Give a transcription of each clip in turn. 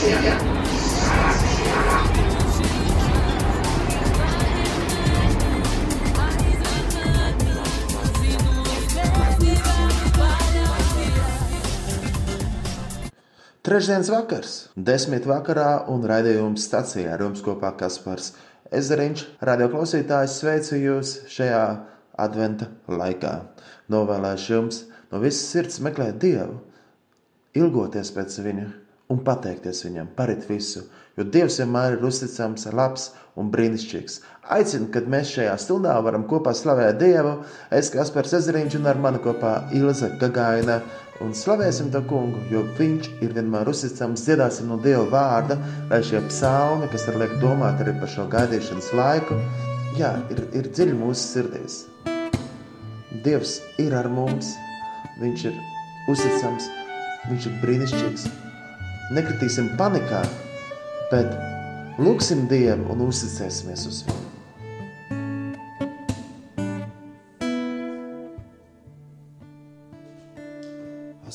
Trešdienas vakars, desmit vakarā un raidījums stācijā ar jums kopā Kaspars Ezeriņš. Radio klausītājs sveicu jūs šajā adventa laikā. Novēlēšu jums no visas sirds meklēt Dievu, ilgoties pēc Viņa un pateikties Viņam par visu, jo Dievs vienmēr ir uzticams, labs un brīnišķīgs. Aicinu, kad mēs šajā stundā varam kopā slavēt Dievu, es Kaspars Ezeriņš un ar mani kopā Ilze Gagaina un slavēsim to kungu, jo viņš ir vienmēr uzticams. Dziedāsim no Dieva vārda, lai šie psalmi, kas ir liek domāt arī par šo gaidīšanas laiku, jā, ir, ir dziļi mūsu sirdīs. Dievs ir ar mums, viņš ir uzticams, viņš ir brīnišķīgs. Nekritīsim panikā, bet lūksim Dievu un uzticēsimies uz viņu.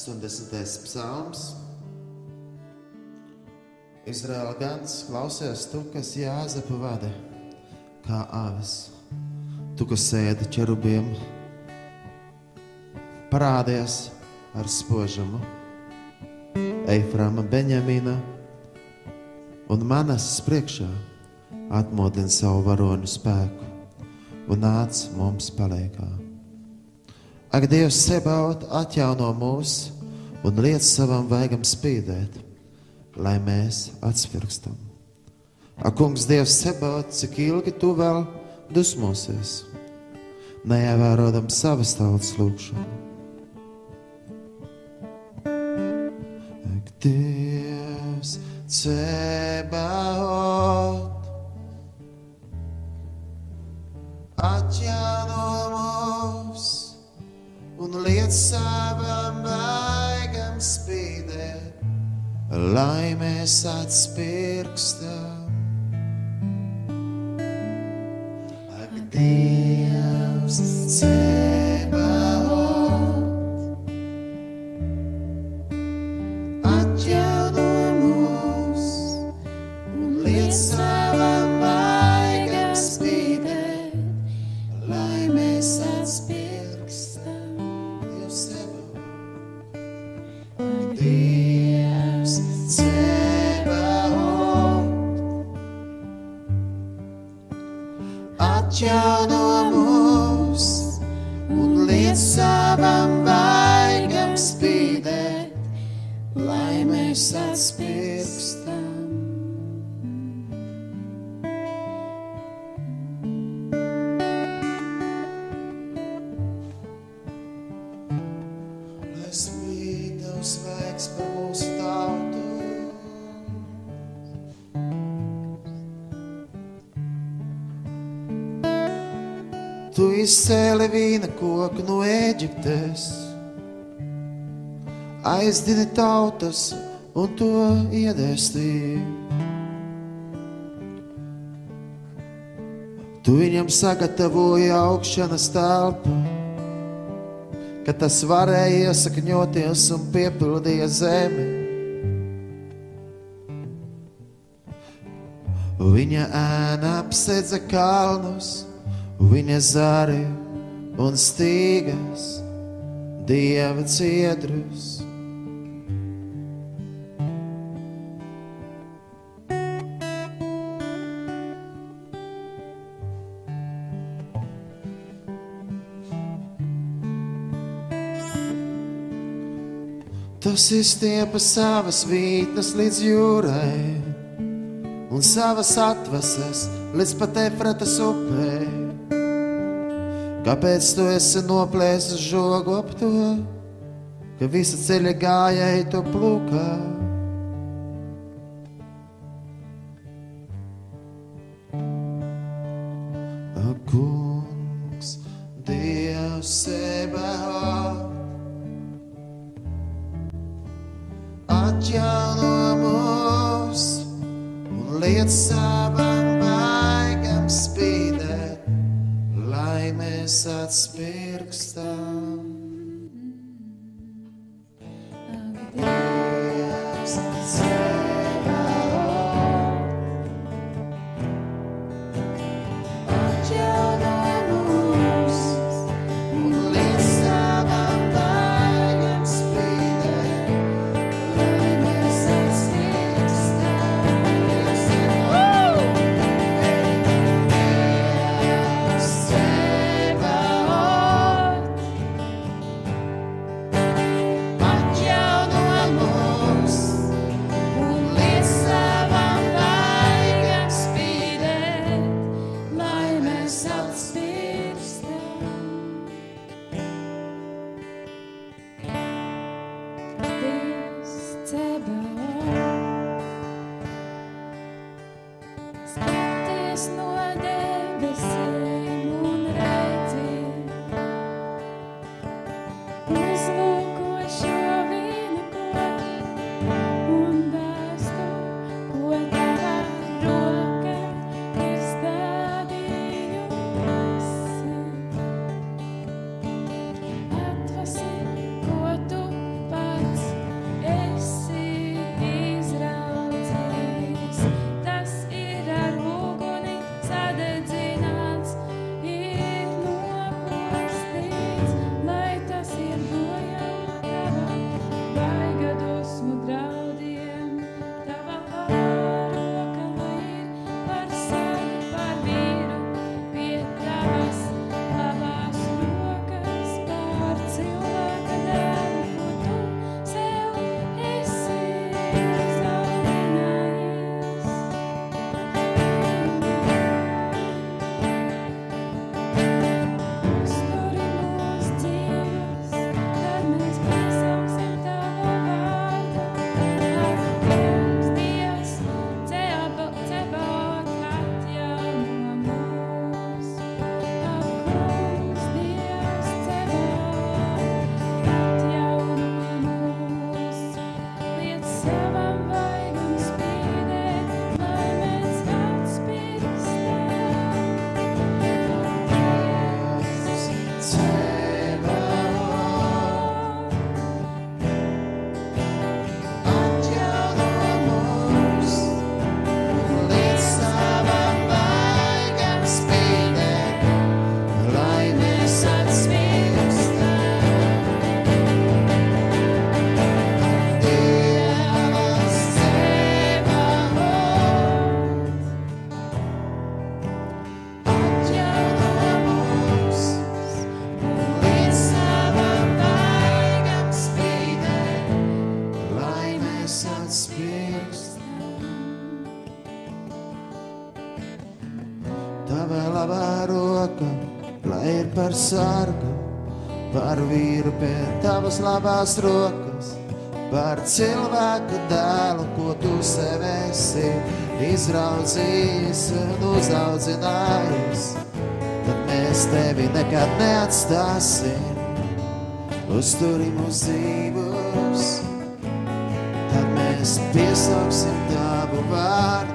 80. psalms. Izraēla gans klausies tu, kas Jāzepa vada kā avis, tu, kas sēdi ķerubiem, parādies ar spožumu. Eiframa, Benjamina un manas priekšā atmodina savu varoņu spēku un nāc mums palīgā. Ak, Dievs, sebaut atjauno mūsu un liec savam vaigam spīdēt, lai mēs atspirkstam. Ak, kungs, Dievs, sebaut, cik ilgi tu vēl dusmosies, neievērodam savas tautas lūgšanu. Dievs, sebaut, atjauno mūs un liec savam vaigam spīdē, lai mēs atspirkstam. Ak, Dievs, aizdini tautas un to iedēstīji. Tu viņam sagatavoji augšanas telpu ka tas varēja iesakņoties un piepildīja zemi. Viņa ēna apsedza kalnus, viņa zari un stīgas, dieva ciedrus. Tas izstiepa savas vītnes līdz jūrai, un savas atvases līdz pat efratas upē. Kāpēc tu esi noplēsis žogu ap to, ka visa ceļa gājēji to plūkā? sargu, par vīru pie tavas labās rokas, par cilvēku dēlu, ko tu sev esi izraudzījis un uzaudzinājis. Tad mēs tevi nekad neatstāsim, uzturi mūs dzīvus, tad mēs piesauksim tavu vārdu.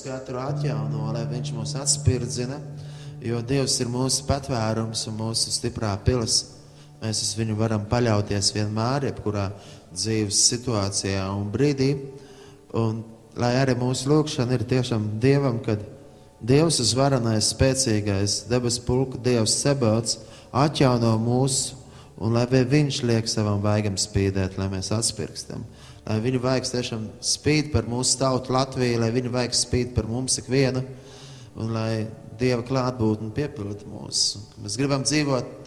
Mūs katru atjauno, lai Viņš mūs atspirdzina, jo Dievs ir mūsu patvērums un mūsu stiprā pilis. Mēs uz viņu varam paļauties vienmēr, jebkurā dzīves situācijā un brīdī. Un, lai arī mūsu lūkšana ir tiešām Dievam, kad Dievs ir varenais, spēcīgais, debesu pulka Dievs Sebelts atjauno mūsu, un lai Viņš liek savam vaigam spīdēt, lai mēs atspirkstam. Lai viņa vaigs tiešām spīd par mūsu tautu Latviju, lai viņa vaigs spīd par mums ikvienu, un lai Dieva klātbūtne piepilda mūs. Mēs gribam dzīvot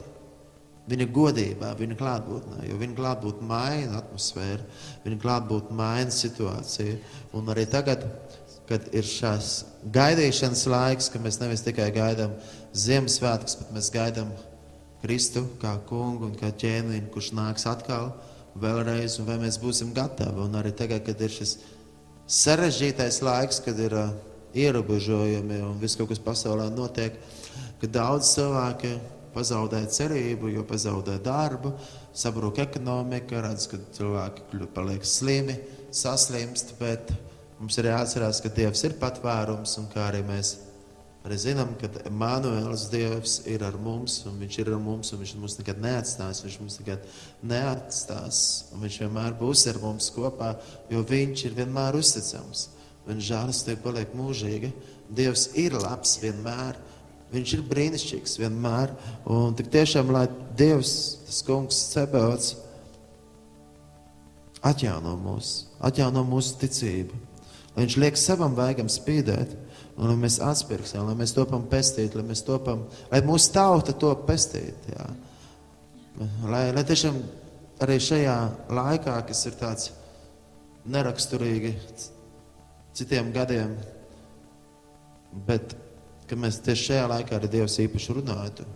Viņa godībā, viņa klātbūtnē, jo viņa klātbūtne maina atmosfēru, viņa klātbūtne maina situāciju. Un arī tagad, kad ir šās gaidīšanas laiks, ka mēs nevis tikai gaidām Ziemassvētkus, bet mēs gaidām Kristu kā kungu un kā ķēniņu, kurš nāks atkal vēlreiz, un vai mēs būsim gatavi. Un arī tagad, kad ir šis sarežģītais laiks, kad ir uh, ierobežojumi un viss kaut kas pasaulē notiek, ka daudz cilvēki pazaudē cerību, jo pazaudē darbu, sabrūk ekonomika, redz, ka cilvēki paliek slimi, saslimst, bet mums ir jāatcerās, ka Dievs ir patvērums un kā arī mēs arī zinām, ka Emanuēls Dievs ir ar mums un viņš ir ar mums un viņš mums nekad neatstās, viņš mums nekad neatstās un viņš vienmēr būs ar mums kopā, jo viņš ir vienmēr uzticams. Viņa žēlastība paliek mūžīga. Dievs ir labs vienmēr. Viņš ir brīnišķīgs vienmēr. Un tik tiešām, lai Dievs, tas kungs, Cebeots, atjauno mūs, atjauno mūsu ticību. Lai viņš liek savam vēgam spīdēt, un lai mēs atspirksim, lai mēs topam pestīt, lai mēs topam, lai mūsu tauta to pestīt. Jā. Lai, lai tiešām arī šajā laikā, kas ir tāds neraksturīgi citiem gadiem, bet ka mēs tieši šajā laikā ar Dievu īpaši runājam.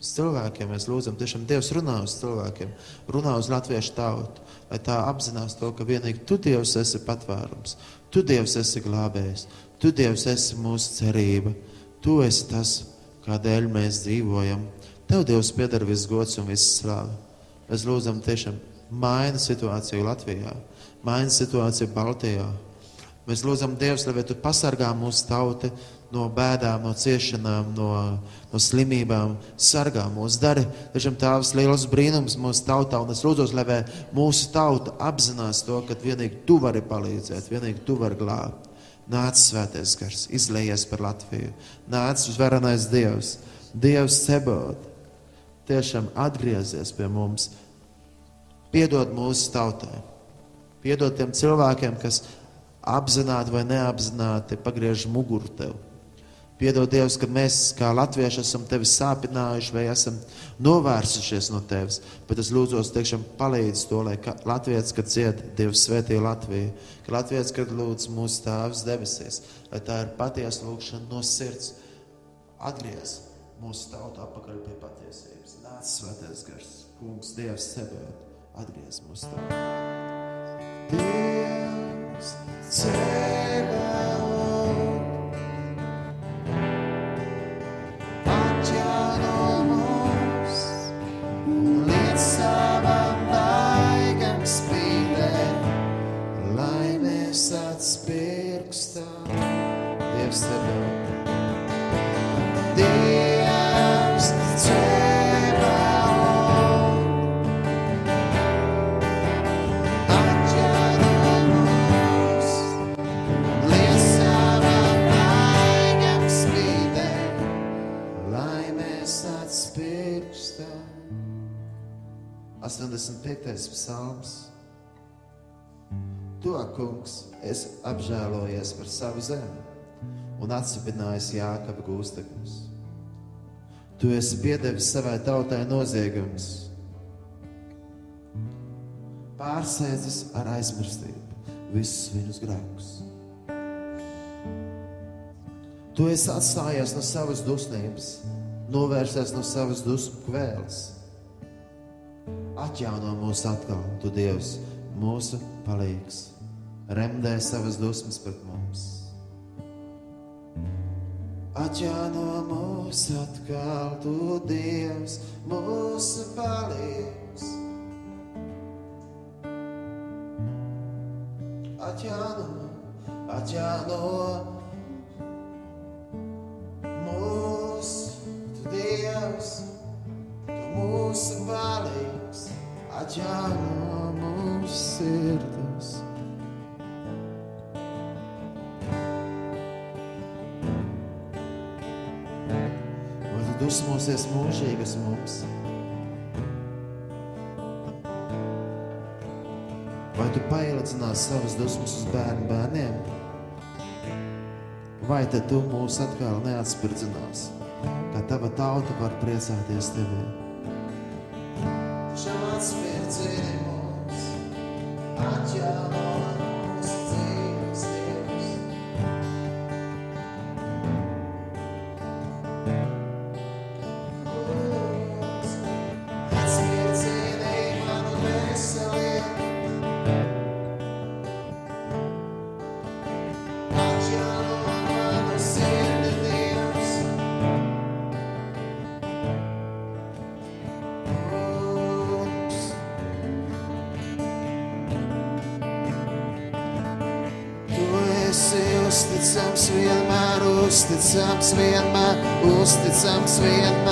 Uz cilvēkiem mēs lūdzam, tiešām Dievs runā uz cilvēkiem, runā uz latviešu tautu, lai tā apzinās to, ka vienīgi Tu, Dievs, esi patvērums, Tu, Dievs, esi glābējs, Tu, Dievs, esi mūsu cerība, Tu esi tas, kādēļ mēs dzīvojam. Tev, Dievs, pieder viss gods un viss slāva. Mēs lūdzam, tiešām maina situāciju Latvijā, maina situāciju Baltijā. Mēs lūdzam, Dievs, lai Tu pasargā mūsu tautu no bēdām, no ciešanām, no, no slimībām, sargā mūs, dari tiešām tādus lielus brīnumus mūsu tautā. Un es lūdzu, lai mūsu tauta apzinās to, ka vienīgi tu vari palīdzēt, vienīgi tu vari glābt. Nāc, svētais gars, izlējies par Latviju, nāc uz varenais Dievs, Dievs sebot, tiešām atgriezies pie mums, piedod mūsu tautai, piedod tiem cilvēkiem, kas apzināti vai neapzināti pagriež muguru tev Piedod, Dievs, ka mēs kā latvieši esam tevi sāpinājuši vai esam novērsušies no tevis. Bet es lūdzu, tiešām palīdzi to, lai Latvijas, kad ciet, Dievs svētī Latviju, ka Latvijas, kad lūdz mūsu tēvs debesīs, lai tā ir patiesa lūkšana no sirds, atgriez mūsu tautu atpakaļ pie patiesības. Nāc svētais gars, kungs, Dievs sevi, atgriez mūsu tautu. Dievs sevi. Kungs, es apžēlojies par savu zemi un atsipinājis Jākaba gūstekņus. Tu esi piedevis savai tautai noziegumus, pārsēdzis ar aizmirstību visus viņus grēkus. Tu esi atstājies no savas dusmības, novērsies no savas dusmu kvēles Atjauno mūs atkal, tu Dievs, mūsu palīgs remdē savas dusmas pret mums. Atjāno mūs atkal, tu Dievs, mūsu palīgs. Atjāno, atjāno mūs, tu Dievs, tu mūsu palīgs. Atjāno mūsu sirdi. uzmosies mūžīgi uz mums. Vai tu pailcinās savas dusmas uz bērnu bērniem? Vai tad tu mūs atkal neatspirdzinās, ka tava tauta var priecāties teviem? vienmēr, uzticams vienmēr.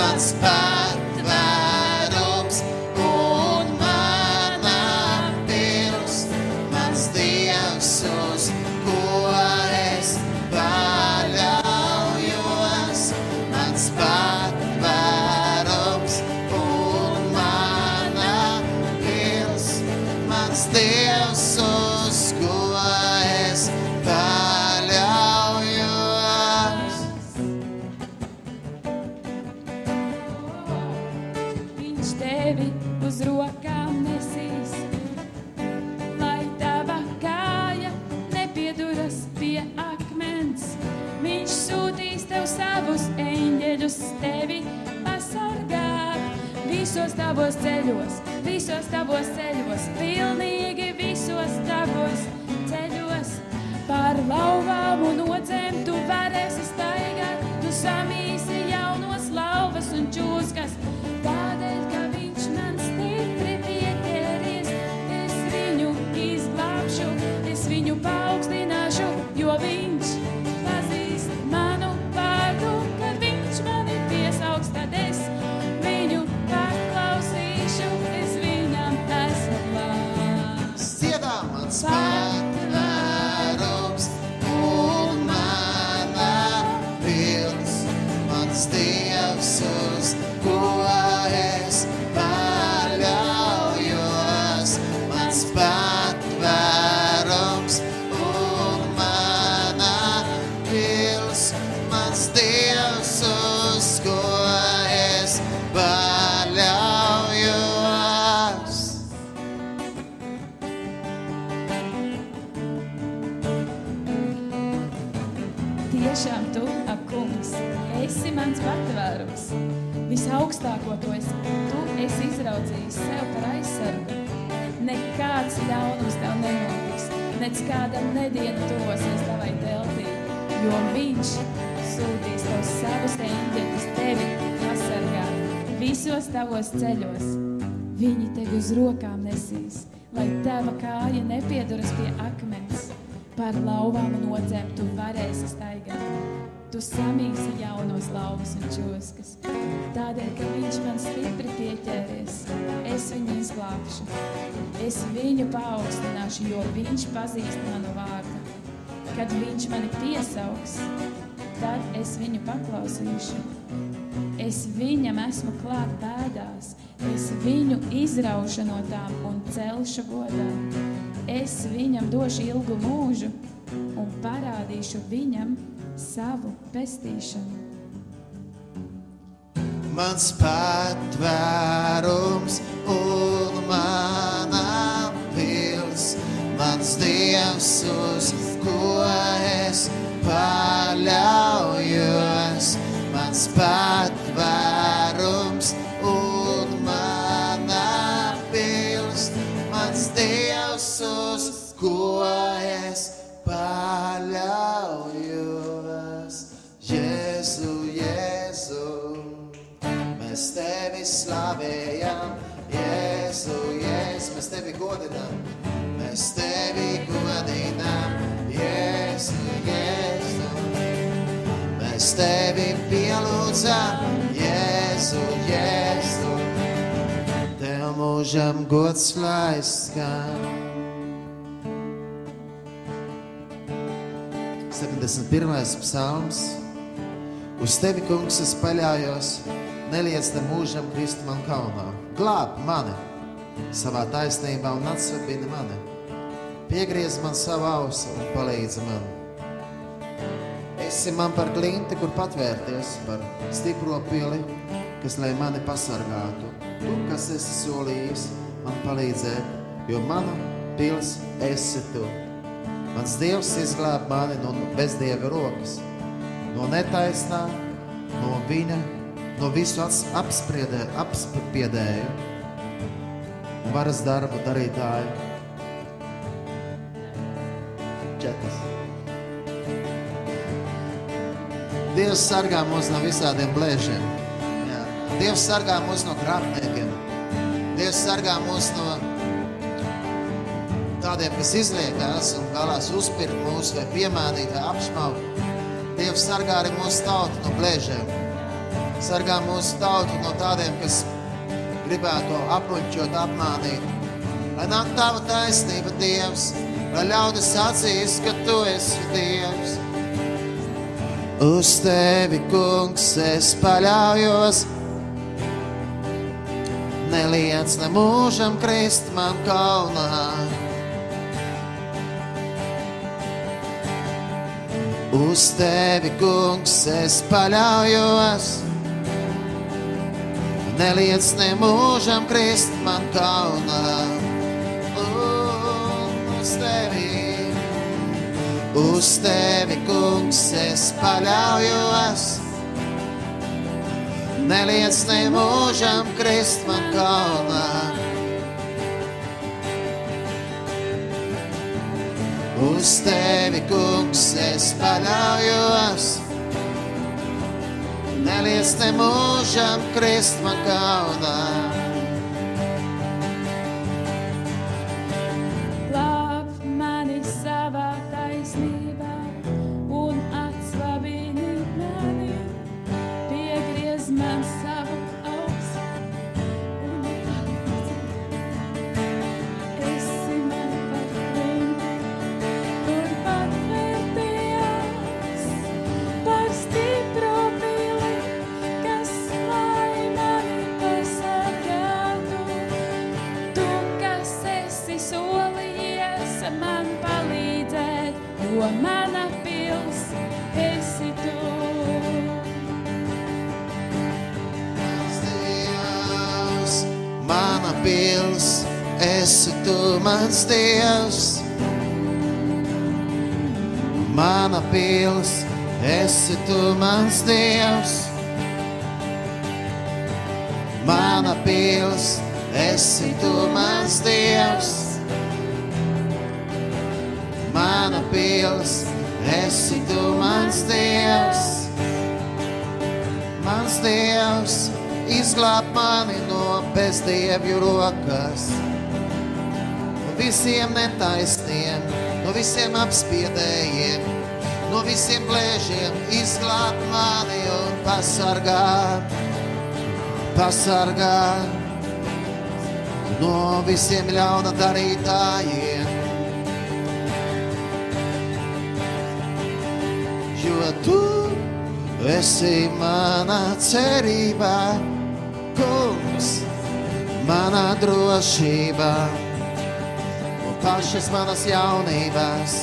man's path. kādam nedienu tuvosies tavai teltī, jo viņš sūtīs tev savus eņģeļus tevi pasargāt visos tavos ceļos. Viņi tevi uz rokām nesīs, lai tava kāja nepieduras pie akmens. Par lauvām nodzēm tu varēsi staigāt Tu samīsi jaunos laukus un čoskas. Tādēļ, ka viņš man stipri pieķēries, es viņu izglābšu. Es viņu paaugstināšu, jo viņš pazīst manu vārdu. Kad viņš mani piesauks, tad es viņu paklausīšu. Es viņam esmu klāt bēdās, es viņu izraušu no tām un celšu godā. Es viņam došu ilgu mūžu un parādīšu viņam, savu pestīšanu. Mans patvērums un mana pils, mans dievs, uz ko es paļaujos, mans patvērums. Slavējam, Jēzu, Jēzu, mēs tevi godinām, mēs tevi godinām, Jēzu, Jēzu. Mēs tevi pielūdzam, Jēzu, Jēzu. Tev mūžam gods lai skan. 71. psalms. Uz tevi, kungs, es paļājos, neliec te mūžam krist man kaunā. Glāb mani savā taisnībā un atsvabini mani. Piegriez man savu ausu un palīdzi man. Esi man par klinti, kur patvērties, par stipro pili, kas lai mani pasargātu. Tu, kas esi solījis, man palīdzēt, jo mana pils esi tu. Mans Dievs izglāb mani no bezdieva rokas, no netaisnā, no viņa, no visu apspriedē, apspiedēju un varas darbu darītāju. Četras. Dievs sargā mūs no visādiem blēžiem. Jā. Dievs sargā mūs no krāpniekiem. Dievs sargā mūs no tādiem, kas izliekās un vēlās uzpirkt mūs vai piemānīt vai apšmaukt. Dievs sargā arī mūsu tautu no blēžiem. Sargā mūsu tautu no tādiem, kas gribētu apmuļķot, apmānīt. Lai nāk tava taisnība, Dievs, lai ļaudis atzīst, ka tu esi Dievs. Uz tevi, kungs, es paļaujos, neliec ne mūžam krist man kaunā. Uz tevi, kungs, es paļaujos. Neliec ne mūžam krist man kaunā. Uz tevi, uz tevi, kungs, es paļaujos. Neliec ne mūžam krist man kaunā. Uz tevi, kungs, es paļaujos. Neliec te mūžam krist man kaunā. Mana pils, esi tu mans Dievs. Mana pils, esi tu mans Dievs. Mana pils, esi tu mans Dievs. Mans Dievs, izglāb mani no bezdievju rokas, no visiem netaisniem, no visiem apspiedējiem, no visiem blēžiem, izglāb mani un pasargā, pasargā no visiem ļauna darītājiem. Jo tu esi mana cerība, kungs, mana drošība un pašas manas jaunības.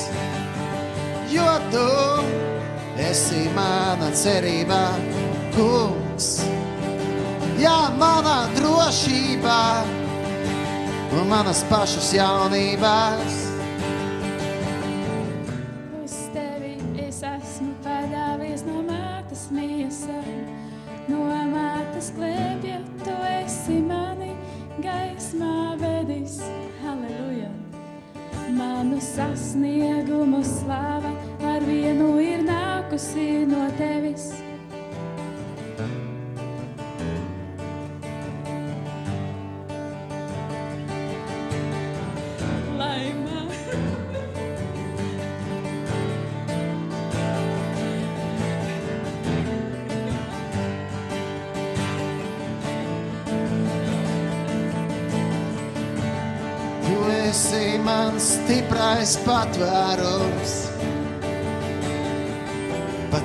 Jo tu esi mana cerība, kungs, jā, mana drošība un manas pašas jaunības. Uz tevi es esmu padāvies no mātes miesām, no mātes klēpja tu esi mani gaismā vedis. Halleluja! Manu sasniegumu ar vienu ir nākusi no tevis. esi mans stiprais patvērums.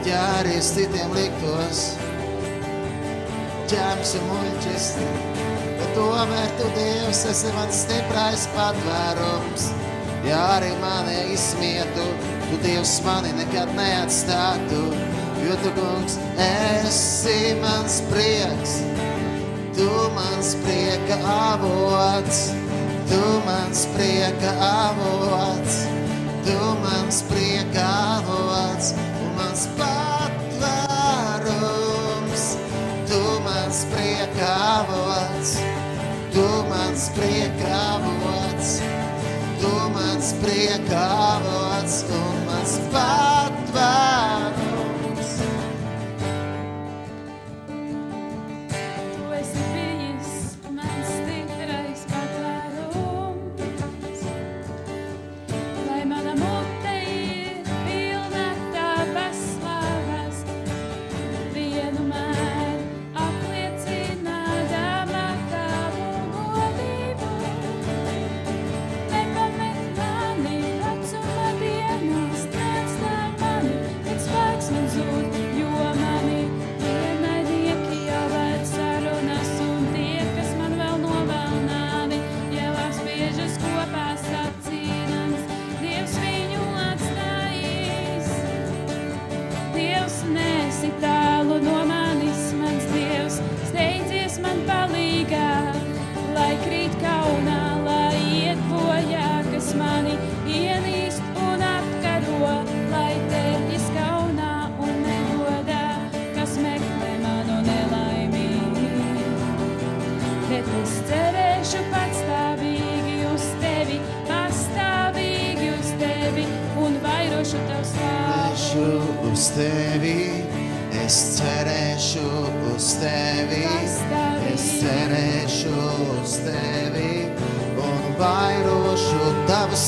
Ja arī citiem liktos, ķēmis un muļķis, bet tomēr tu Dievs esi mans stiprais patvērums. Ja arī mani izsmietu, tu Dievs mani nekad neatstātu, jo tu, kungs, esi mans prieks. Tu mans prieka avots, tu mans prieka avots, tu mans prieka avots mans patvērums. Tu mans prieka avots, tu mans prieka avots, tu mans prieka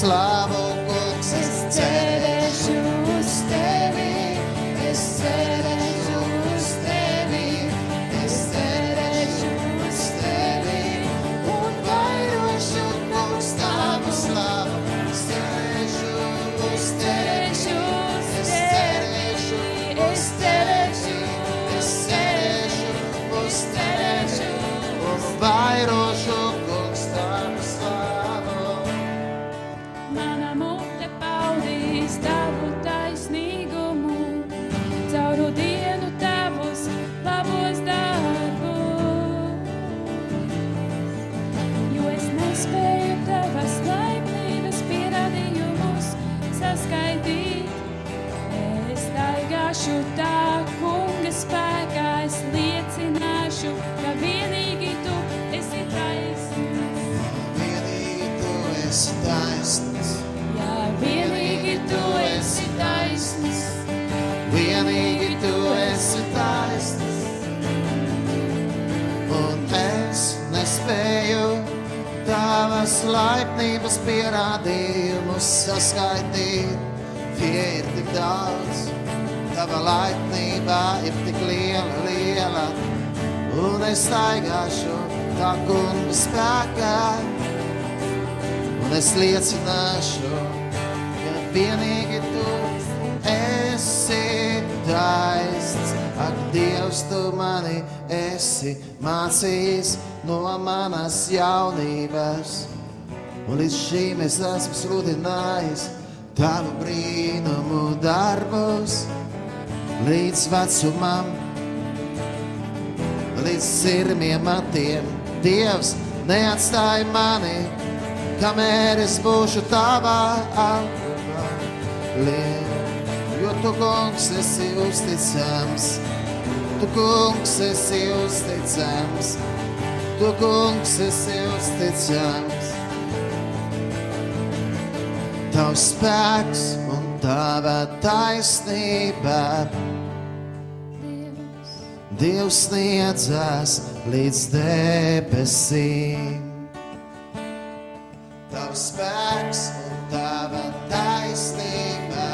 tavu spēkā, un es liecināšu, ka vienīgi tu esi taisns. Ak, Dievs, tu mani esi mācījis no manas jaunības. Un līdz šīm es esmu sludinājis tavu brīnumu darbus. Līdz vecumam, līdz sirmiem matiem, Dievs neatstāja mani, kamēr es būšu tavā alkuvā. Jo tu, kungs, esi uzticams, tu, kungs, esi uzticams, tu, kungs, esi uzticams. Tavs spēks un tava taisnība. Dievs, sniedzās līdz debesīm. Tavs spēks un tava taisnība.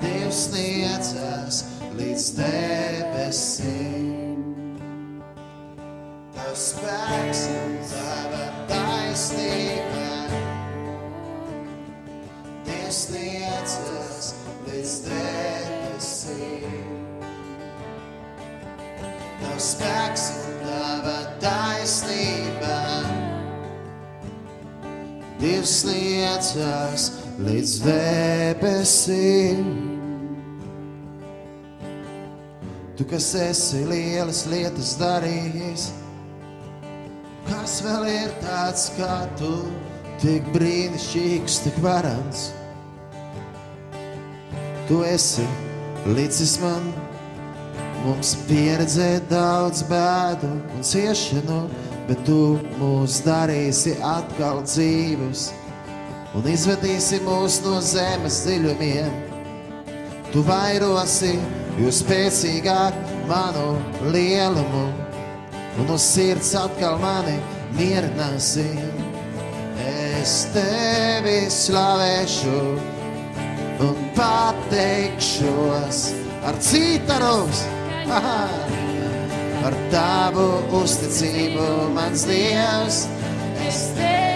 Dievs sniedzās līdz debesīm. Tavs spēks, tava taisnība. Dievs liecas līdz debesīm. Tavs spēks un tava taisnība. Dievs liecas līdz debesīm. Tu, kas esi lielas lietas darījis, kas vēl ir tāds kā tu, tik brīnišķīgs, tik varants. Tu esi līdzis man, mums pieredzē daudz bēdu un ciešanu, bet tu mūs darīsi atkal dzīvus un izvedīsi mūs no zemes dziļumiem. Tu vairosi, jo spēcīgāk manu lielumu, un uz sirds atkal mani mierināsi. Es tevi slavēšu un pateikšos ar citarus. Par tavu uzticību, mans Dievs, Es tevi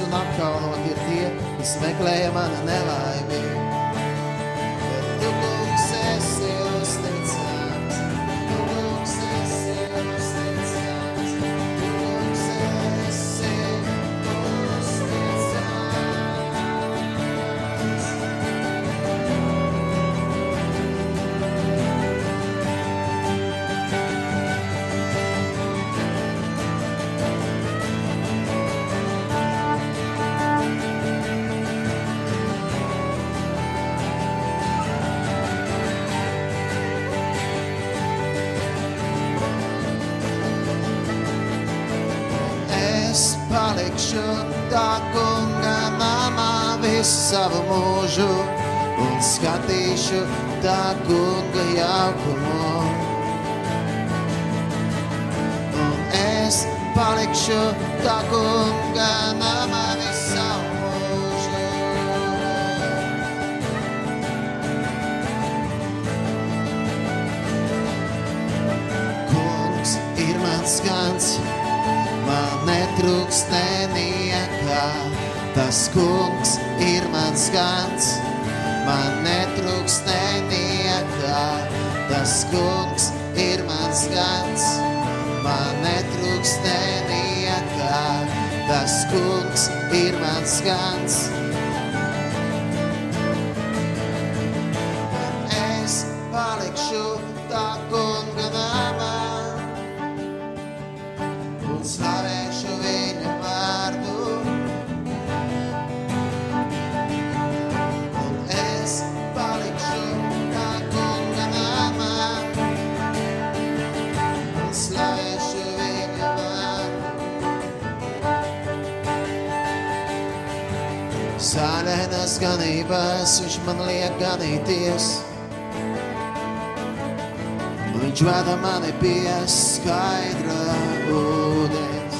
un apkaunot ir tie, kas meklēja mana nelaimi. Skatīšu tā kunga jaukumu. Un es palikšu tā kunga Tas kungs ir mans gans, man netrūks neniekā. Tas kungs ir mans gans. Es Ganības viņš man liek ganīties. Viņš veda mani pie skaidra ūdens.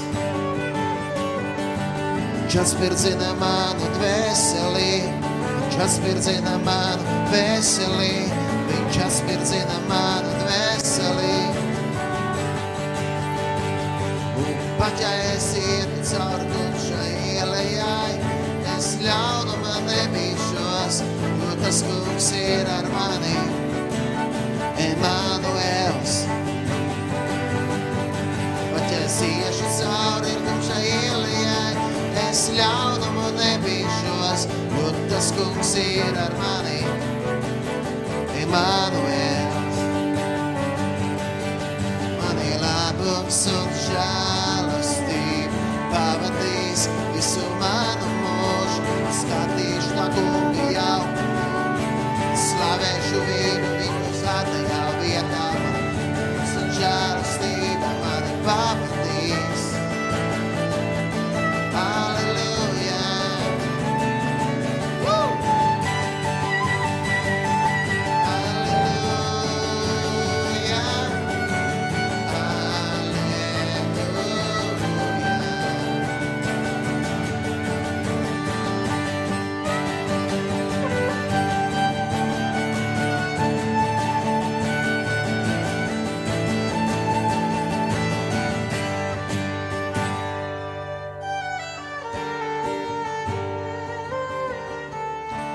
Viņš atspirdzina manu dvēseli, viņš atspirdzina manu dvēseli, viņš atspirdzina manu dvēseli. Un pat ja es ietu caur tumšai ielējai, ļaunuma nebīšos, jo tas kungs ir ar mani. Emanuels. Pat ja es iešu cauri tumšai ielējai, es ļaunumu nebīšos, jo tas kungs ir ar mani. Emanuels. Mani labums un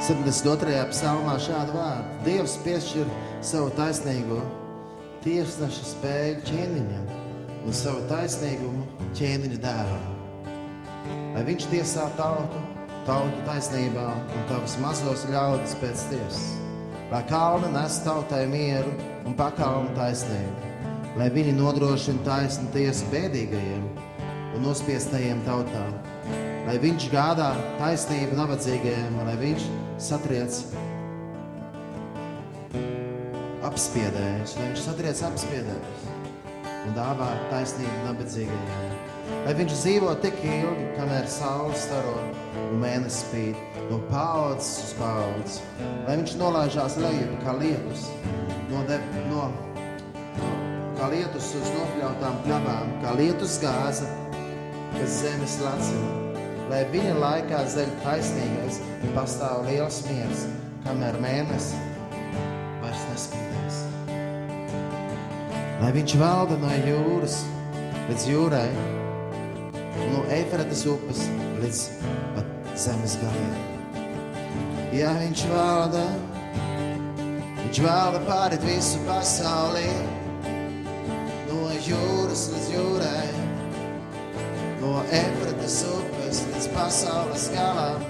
72. psalmā šādu vārdu: Dievs piešķir savu taisnīgo tiesneša spēju ķēniņam un savu taisnīgumu ķēniņa dēlam. Lai viņš tiesā tautu, tautu taisnībā un tavas mazos ļaudis pēc tiesas, lai kalni nes tautai mieru un pakalnu taisnību, lai viņi nodrošina taisnu tiesu bēdīgajiem un nospiestajiem tautām, lai viņš gādā taisnību nabadzīgajiem, lai viņš satriec apspiedējus, lai viņš satriec apspiedējus un dāvā taisnību nabadzīgajiem. Lai viņš dzīvo tik ilgi, kamēr saule staro un mēnesis spīd no paudzes uz paudzes. Lai viņš nolaižās lejup kā lietus, no, de, no, kā lietus uz nokļautām pļavām, kā lietus gāza, kas zemes lacina. Lai viņa laikā zeļ taisnīgais un pastāv liels miers, kamēr mēnesis vairs nespīdēs. Lai viņš valda no jūras līdz jūrai, no Eifrates upes līdz pat zemes galiem. Ja viņš valda, viņš valda pāri visu pasauli, no jūras līdz jūrai, no Eifrates upes līdz pasaules galam.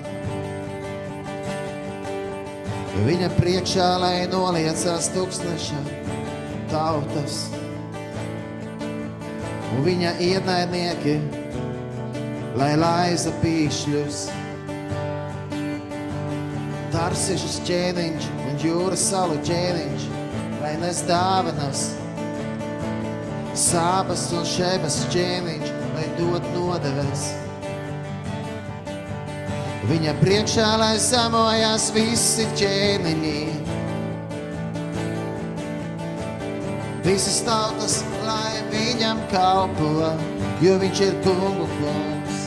Viņa priekšā, lai noliecās tūkstneša tautas, un viņa ienaidnieki, lai laiza pīšļus. Tarsišas ķēniņš un jūras salu ķēniņš, lai nes dāvanas. Sābas un šebas ķēniņš, lai dod nodeves. Viņa priekšā, lai samojās visi ķēniņi. Visas tautas, lai viņam kalpo, jo viņš ir kungu kungs,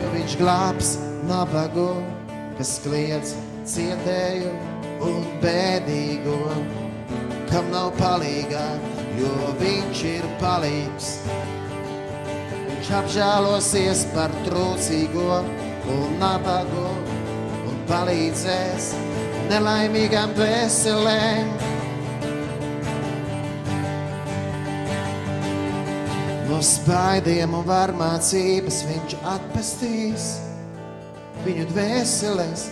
jo viņš glābs nabagu, kas kliedz cietēju un bēdīgo, kam nav palīgā, jo viņš ir palīgs. Viņš apžēlosies par trūcīgo un nabagu un palīdzēs nelaimīgām dvēselēm. No spaidiem un varmācības viņš atpestīs viņu dvēseles,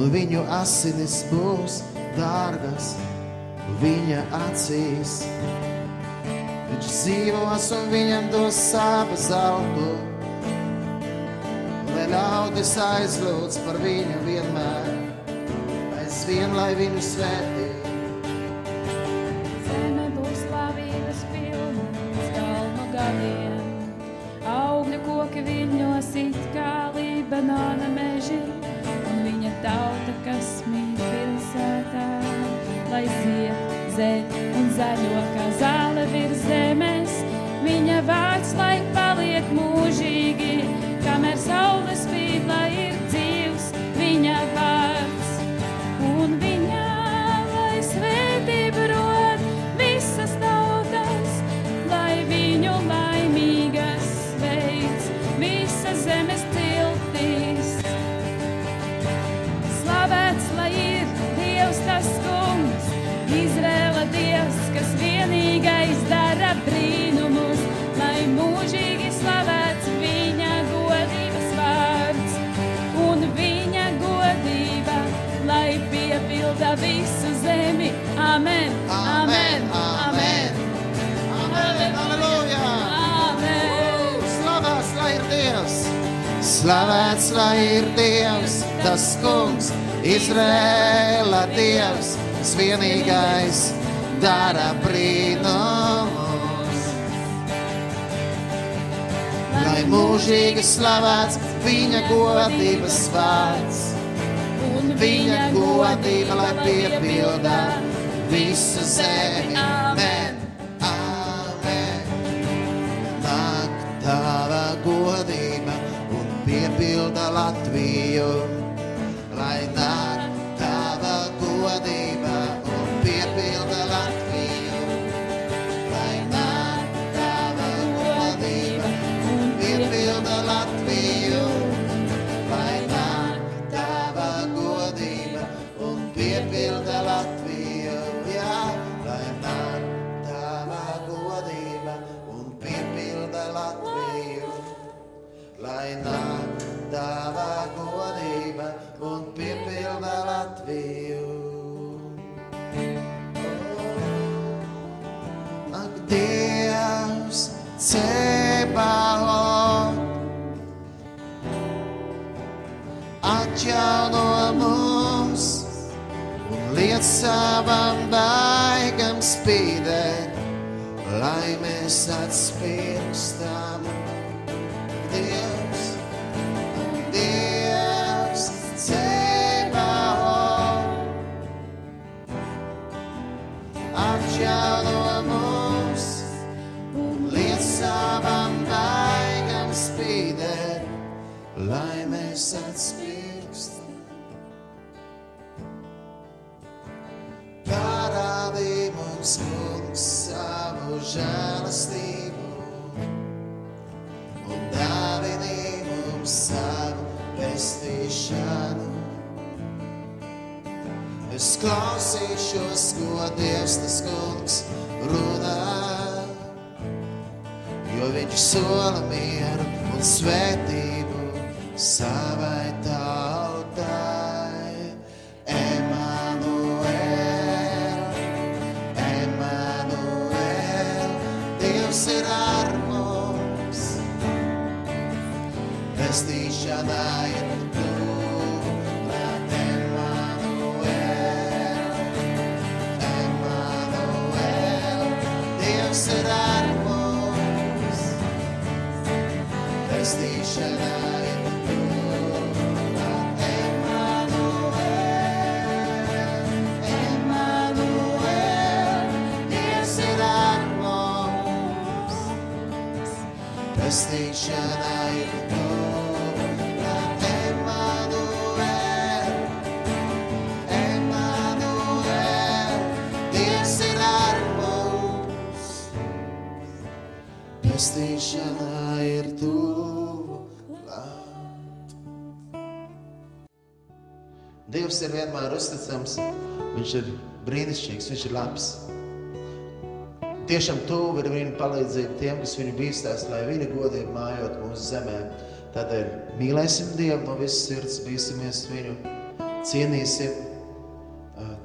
un viņu asinis būs dārgas viņa acīs. Viņš dzīvos un viņam dos sāpa zeltu, lai ļaudis aizlūdz par viņu vienmēr, aizvien, lai viņu svētī. Zeme būs slavības pilna, skalnu gadiem, augļu koki viņos it kā Libanona meži, un viņa tauta, kas mīt pilsētā, lai ziet zem un zaļo kā zāle virzē. Slavēts, lai ir Dievs, tas kungs, Izrēla Dievs, tas vienīgais dara brīnumus. Lai mūžīgi slavēts viņa godības vārds, Un viņa godība, lai piepildā visu zemi. Amen. Piepilda Latviju. Dievs ir vienmēr uzticams, viņš ir brīnišķīgs, viņš ir labs. Tiešām tuvu ir viņa palīdzība tiem, kas viņu bīstās, lai viņa godība mājot mūsu zemē. Tādēļ mīlēsim Dievu no visas sirds, bīsimies viņu, cienīsim,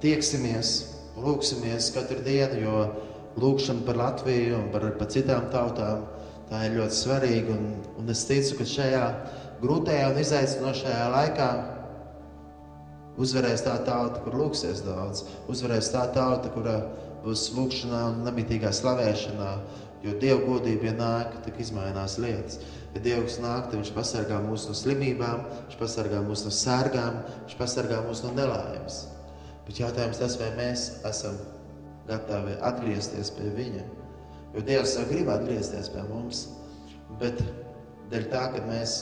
tieksimies, lūksimies katru dienu, jo lūkšana par Latviju un par, par citām tautām tā ir ļoti svarīga. Un, un es ticu, ka šajā grūtajā un izaicinošajā laikā uzvarēs tā tauta, kur lūksies daudz, uzvarēs tā tauta, kura būs lūkšanā un nemitīgā slavēšanā. Jo Dieva godība ienāk, tad izmainās lietas. Ja Dievs nāk, tad Viņš pasargā mūs no slimībām, Viņš pasargā mūs no sērgām, Viņš pasargā mūs no nelaimes. Bet jautājums tas, vai mēs esam gatavi atgriezties pie viņa. Jo Dievs jau grib atgriezties pie mums, bet dēļ tā, ka mēs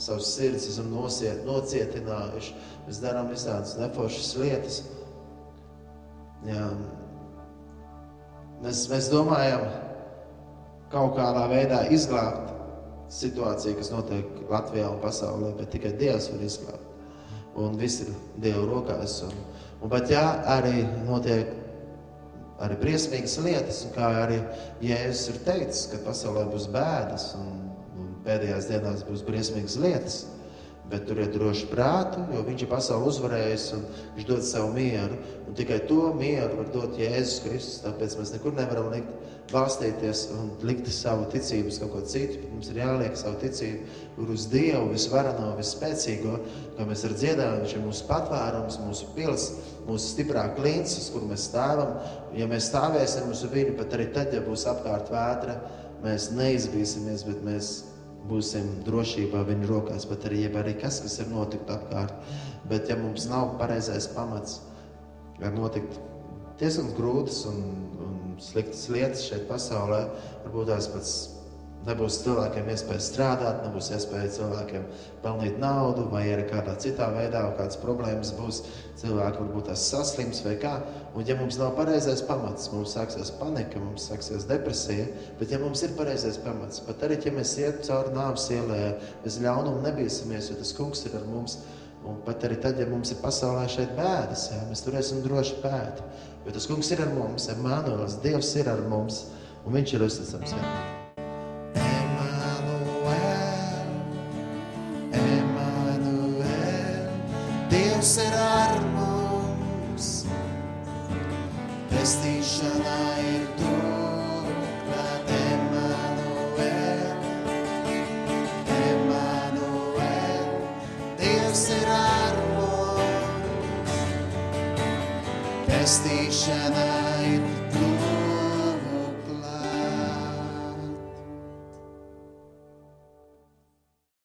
savus sirdis esam nosiet, nocietinājuši, mēs darām visādas neforšas lietas. Jā. Mēs, mēs domājam, kaut kādā veidā izglābt situāciju, kas notiek Latvijā un pasaulē, bet tikai Dievs var izglābt. Un viss ir Dieva rokās. Un, un pat jā, arī notiek arī briesmīgas lietas, un kā arī Jēzus ir teicis, ka pasaulē būs bēdas un, pēdējās dienās būs briesmīgas lietas. Bet turiet droši prātu, jo viņš ir pasauli uzvarējis un viņš dod savu mieru. Un tikai to mieru var dot Jēzus Kristus. Tāpēc mēs nekur nevaram likt balstīties un likt savu ticību uz kaut ko citu. Mums ir jāliek savu ticību uz Dievu, visvarano, visspēcīgo, kā mēs ar dziedājumu, viņš ir mūsu patvērums, mūsu pils, mūsu stiprā klints, uz kur mēs stāvam. Ja mēs stāvēsim uz viņu, pat arī tad, ja būs apkārt vētra, mēs neizbīsimies, bet mēs būsim drošībā viņa rokās, bet arī, arī kas, kas ir notikt apkārt. Bet ja mums nav pareizais pamats, var notikt diezgan grūtas un, un sliktas lietas šeit pasaulē. Varbūt tās pats nebūs cilvēkiem iespēja strādāt, nebūs iespēja cilvēkiem pelnīt naudu, vai arī kādā citā veidā, kādas problēmas būs. Cilvēki varbūt tās saslims vai kā. Un, ja mums nav pareizais pamats, mums sāksies panika, mums sāksies depresija. Bet, ja mums ir pareizais pamats, pat arī, ja mēs iet cauri nāves ielai, bez ļaunuma nebīsimies, jo tas kungs ir ar mums. Un pat arī tad, ja mums ir pasaulē šeit bēdas, jā, mēs turēsim droši pēti. Jo tas kungs ir ar mums, Emanuels, Dievs ir ar mums, un viņš ir uzticams. Emanuel,